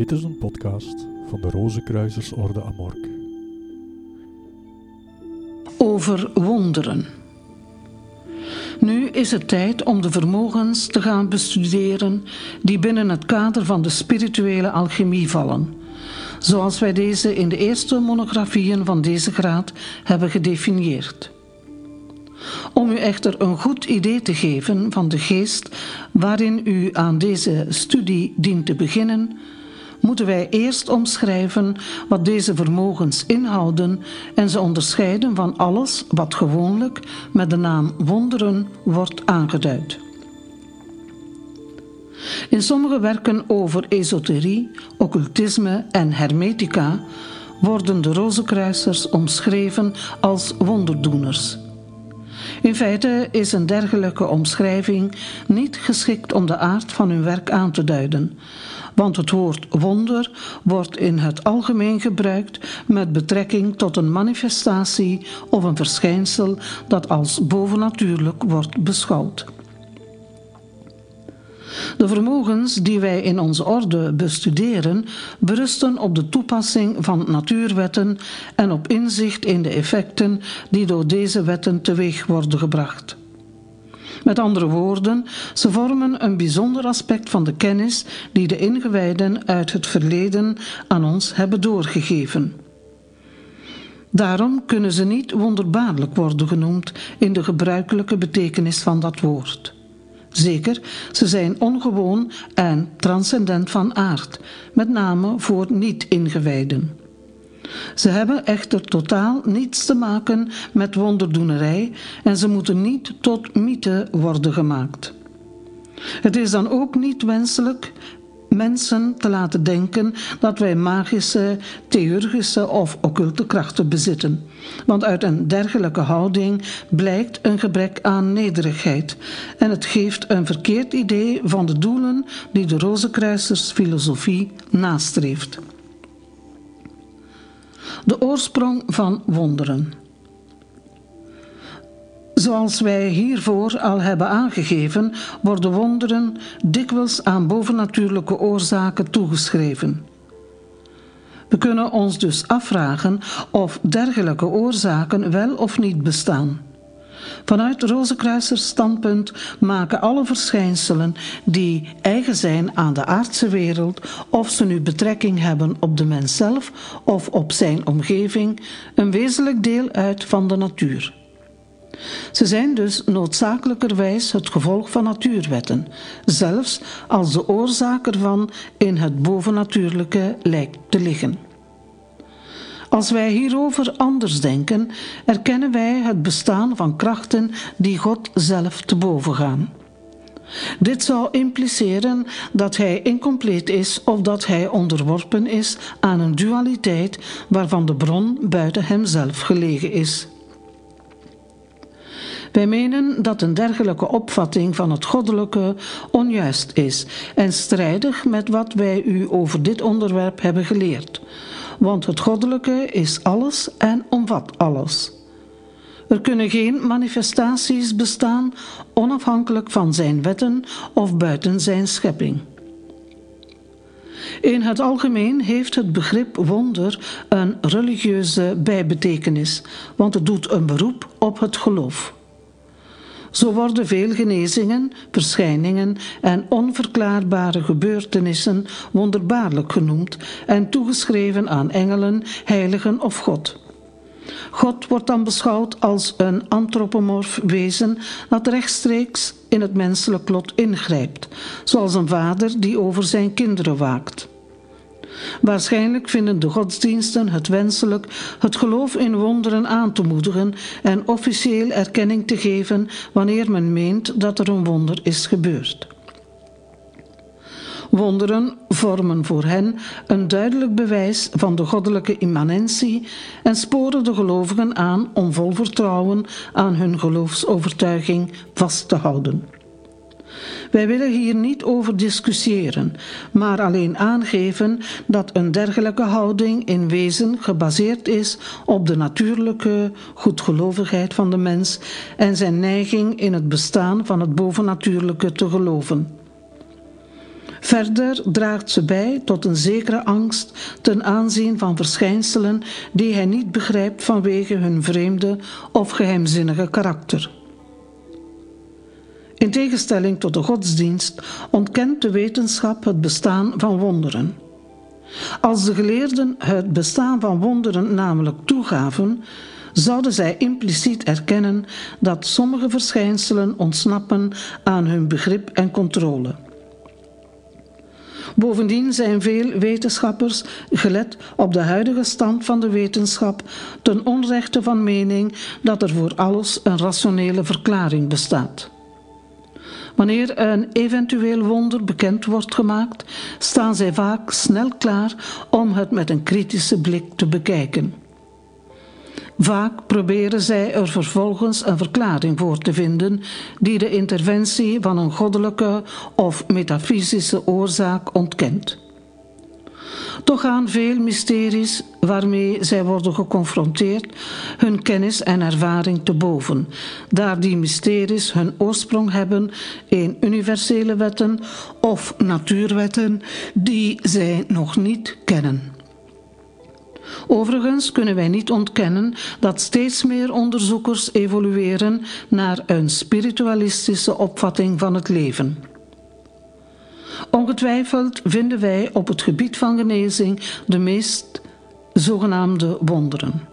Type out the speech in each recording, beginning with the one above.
Dit is een podcast van de Rozenkruisersorde Amork. Over wonderen. Nu is het tijd om de vermogens te gaan bestuderen die binnen het kader van de spirituele alchemie vallen, zoals wij deze in de eerste monografieën van deze graad hebben gedefinieerd. Om u echter een goed idee te geven van de geest waarin u aan deze studie dient te beginnen, moeten wij eerst omschrijven wat deze vermogens inhouden en ze onderscheiden van alles wat gewoonlijk met de naam wonderen wordt aangeduid. In sommige werken over esoterie, occultisme en hermetica worden de rozenkruisers omschreven als wonderdoeners. In feite is een dergelijke omschrijving niet geschikt om de aard van hun werk aan te duiden, want het woord wonder wordt in het algemeen gebruikt met betrekking tot een manifestatie of een verschijnsel dat als bovennatuurlijk wordt beschouwd. De vermogens die wij in onze orde bestuderen berusten op de toepassing van natuurwetten en op inzicht in de effecten die door deze wetten teweeg worden gebracht. Met andere woorden, ze vormen een bijzonder aspect van de kennis die de ingewijden uit het verleden aan ons hebben doorgegeven. Daarom kunnen ze niet wonderbaarlijk worden genoemd in de gebruikelijke betekenis van dat woord. Zeker, ze zijn ongewoon en transcendent van aard, met name voor niet-ingewijden. Ze hebben echter totaal niets te maken met wonderdoenerij en ze moeten niet tot mythe worden gemaakt. Het is dan ook niet wenselijk mensen te laten denken dat wij magische, theurgische of occulte krachten bezitten. Want uit een dergelijke houding blijkt een gebrek aan nederigheid en het geeft een verkeerd idee van de doelen die de Rozenkruisersfilosofie nastreeft. De oorsprong van wonderen. Zoals wij hiervoor al hebben aangegeven, worden wonderen dikwijls aan bovennatuurlijke oorzaken toegeschreven. We kunnen ons dus afvragen of dergelijke oorzaken wel of niet bestaan. Vanuit Rozenkruisers standpunt maken alle verschijnselen die eigen zijn aan de aardse wereld, of ze nu betrekking hebben op de mens zelf of op zijn omgeving, een wezenlijk deel uit van de natuur. Ze zijn dus noodzakelijkerwijs het gevolg van natuurwetten, zelfs als de oorzaak ervan in het bovennatuurlijke lijkt te liggen. Als wij hierover anders denken, erkennen wij het bestaan van krachten die God zelf te boven gaan. Dit zou impliceren dat hij incompleet is of dat hij onderworpen is aan een dualiteit waarvan de bron buiten hemzelf gelegen is. Wij menen dat een dergelijke opvatting van het goddelijke onjuist is en strijdig met wat wij u over dit onderwerp hebben geleerd. Want het goddelijke is alles en omvat alles. Er kunnen geen manifestaties bestaan onafhankelijk van zijn wetten of buiten zijn schepping. In het algemeen heeft het begrip wonder een religieuze bijbetekenis, want het doet een beroep op het geloof. Zo worden veel genezingen, verschijningen en onverklaarbare gebeurtenissen wonderbaarlijk genoemd en toegeschreven aan engelen, heiligen of God. God wordt dan beschouwd als een antropomorf wezen dat rechtstreeks in het menselijk lot ingrijpt, zoals een vader die over zijn kinderen waakt. Waarschijnlijk vinden de godsdiensten het wenselijk het geloof in wonderen aan te moedigen en officieel erkenning te geven wanneer men meent dat er een wonder is gebeurd. Wonderen vormen voor hen een duidelijk bewijs van de goddelijke immanentie en sporen de gelovigen aan om vol vertrouwen aan hun geloofsovertuiging vast te houden. Wij willen hier niet over discussiëren, maar alleen aangeven dat een dergelijke houding in wezen gebaseerd is op de natuurlijke goedgelovigheid van de mens en zijn neiging in het bestaan van het bovennatuurlijke te geloven. Verder draagt ze bij tot een zekere angst ten aanzien van verschijnselen die hij niet begrijpt vanwege hun vreemde of geheimzinnige karakter. In tegenstelling tot de godsdienst ontkent de wetenschap het bestaan van wonderen. Als de geleerden het bestaan van wonderen namelijk toegaven, zouden zij impliciet erkennen dat sommige verschijnselen ontsnappen aan hun begrip en controle. Bovendien zijn veel wetenschappers, gelet op de huidige stand van de wetenschap, ten onrechte van mening dat er voor alles een rationele verklaring bestaat. Wanneer een eventueel wonder bekend wordt gemaakt, staan zij vaak snel klaar om het met een kritische blik te bekijken. Vaak proberen zij er vervolgens een verklaring voor te vinden die de interventie van een goddelijke of metafysische oorzaak ontkent. Toch gaan veel mysteries waarmee zij worden geconfronteerd hun kennis en ervaring te boven, daar die mysteries hun oorsprong hebben in universele wetten of natuurwetten die zij nog niet kennen. Overigens kunnen wij niet ontkennen dat steeds meer onderzoekers evolueren naar een spiritualistische opvatting van het leven. Ongetwijfeld vinden wij op het gebied van genezing de meest zogenaamde wonderen.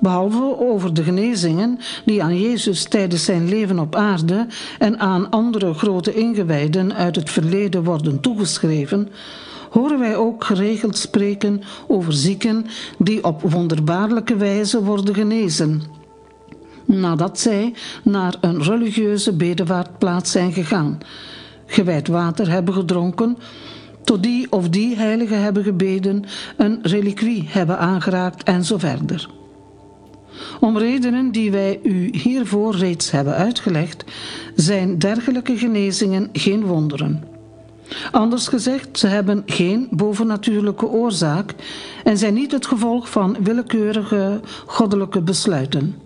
Behalve over de genezingen die aan Jezus tijdens zijn leven op aarde en aan andere grote ingewijden uit het verleden worden toegeschreven, horen wij ook geregeld spreken over zieken die op wonderbaarlijke wijze worden genezen. Nadat zij naar een religieuze bedevaartplaats zijn gegaan, gewijd water hebben gedronken, tot die of die heilige hebben gebeden, een reliquie hebben aangeraakt en zo verder. Om redenen die wij u hiervoor reeds hebben uitgelegd, zijn dergelijke genezingen geen wonderen. Anders gezegd, ze hebben geen bovennatuurlijke oorzaak en zijn niet het gevolg van willekeurige goddelijke besluiten.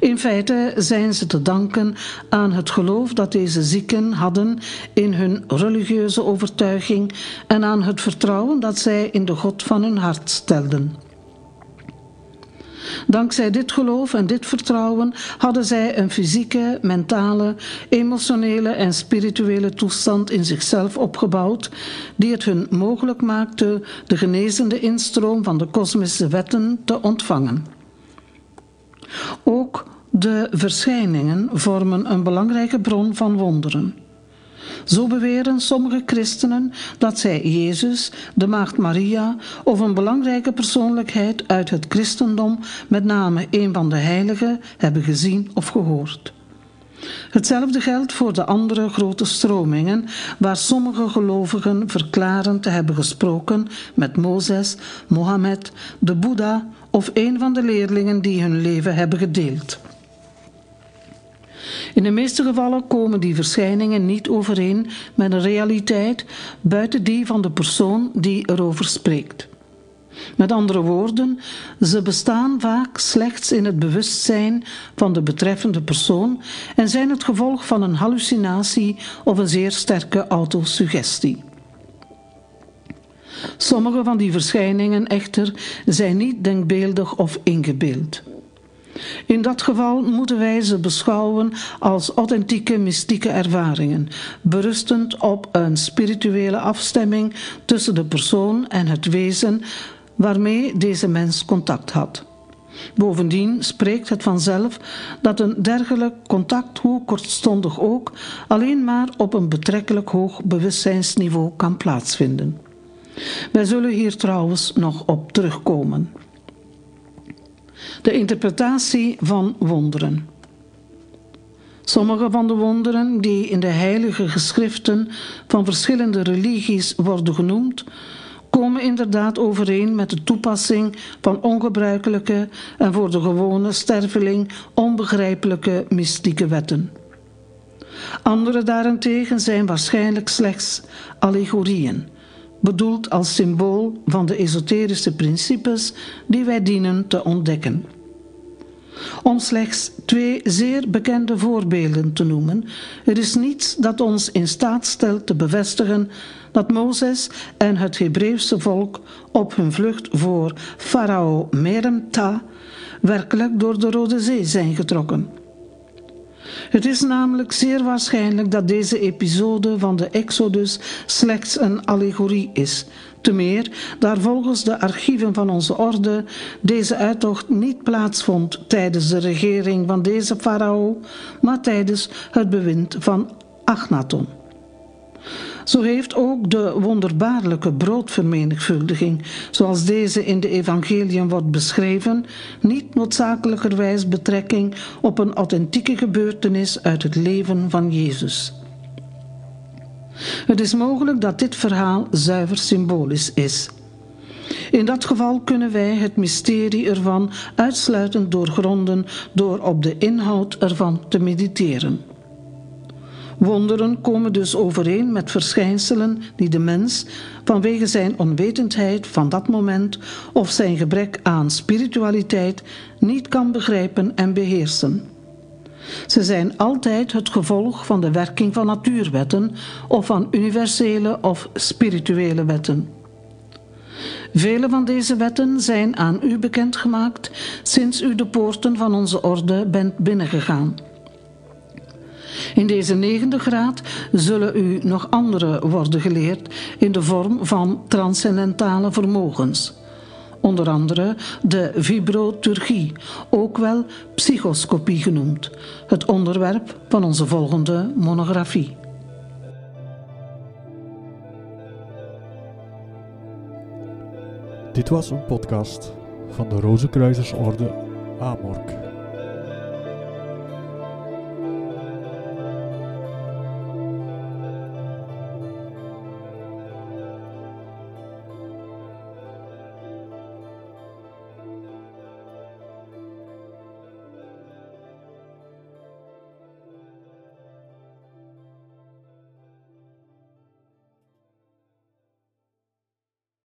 In feite zijn ze te danken aan het geloof dat deze zieken hadden in hun religieuze overtuiging en aan het vertrouwen dat zij in de God van hun hart stelden. Dankzij dit geloof en dit vertrouwen hadden zij een fysieke, mentale, emotionele en spirituele toestand in zichzelf opgebouwd, die het hun mogelijk maakte de genezende instroom van de kosmische wetten te ontvangen. Ook de verschijningen vormen een belangrijke bron van wonderen. Zo beweren sommige christenen dat zij Jezus, de Maagd Maria of een belangrijke persoonlijkheid uit het christendom, met name een van de heiligen, hebben gezien of gehoord. Hetzelfde geldt voor de andere grote stromingen, waar sommige gelovigen verklaren te hebben gesproken met Mozes, Mohammed, de Boeddha of een van de leerlingen die hun leven hebben gedeeld. In de meeste gevallen komen die verschijningen niet overeen met een realiteit buiten die van de persoon die erover spreekt. Met andere woorden, ze bestaan vaak slechts in het bewustzijn van de betreffende persoon en zijn het gevolg van een hallucinatie of een zeer sterke autosuggestie. Sommige van die verschijningen echter zijn niet denkbeeldig of ingebeeld. In dat geval moeten wij ze beschouwen als authentieke mystieke ervaringen, berustend op een spirituele afstemming tussen de persoon en het wezen waarmee deze mens contact had. Bovendien spreekt het vanzelf dat een dergelijk contact, hoe kortstondig ook, alleen maar op een betrekkelijk hoog bewustzijnsniveau kan plaatsvinden. Wij zullen hier trouwens nog op terugkomen. De interpretatie van wonderen. Sommige van de wonderen die in de heilige geschriften van verschillende religies worden genoemd, komen inderdaad overeen met de toepassing van ongebruikelijke en voor de gewone sterveling onbegrijpelijke mystieke wetten. Andere daarentegen zijn waarschijnlijk slechts allegorieën, bedoeld als symbool van de esoterische principes die wij dienen te ontdekken. Om slechts twee zeer bekende voorbeelden te noemen, er is niets dat ons in staat stelt te bevestigen dat Mozes en het Hebreeuwse volk op hun vlucht voor farao Meremta werkelijk door de Rode Zee zijn getrokken. Het is namelijk zeer waarschijnlijk dat deze episode van de Exodus slechts een allegorie is. Te meer daar volgens de archieven van onze orde deze uittocht niet plaatsvond tijdens de regering van deze farao, maar tijdens het bewind van Achnaton. Zo heeft ook de wonderbaarlijke broodvermenigvuldiging, zoals deze in de evangeliën wordt beschreven, niet noodzakelijkerwijs betrekking op een authentieke gebeurtenis uit het leven van Jezus. Het is mogelijk dat dit verhaal zuiver symbolisch is. In dat geval kunnen wij het mysterie ervan uitsluitend doorgronden door op de inhoud ervan te mediteren. Wonderen komen dus overeen met verschijnselen die de mens vanwege zijn onwetendheid van dat moment of zijn gebrek aan spiritualiteit niet kan begrijpen en beheersen. Ze zijn altijd het gevolg van de werking van natuurwetten of van universele of spirituele wetten. Vele van deze wetten zijn aan u bekendgemaakt sinds u de poorten van onze orde bent binnengegaan. In deze negende graad zullen u nog andere worden geleerd in de vorm van transcendentale vermogens. Onder andere de vibroturgie, ook wel psychoscopie genoemd, het onderwerp van onze volgende monografie. Dit was een podcast van de Rozenkruisersorde Amork.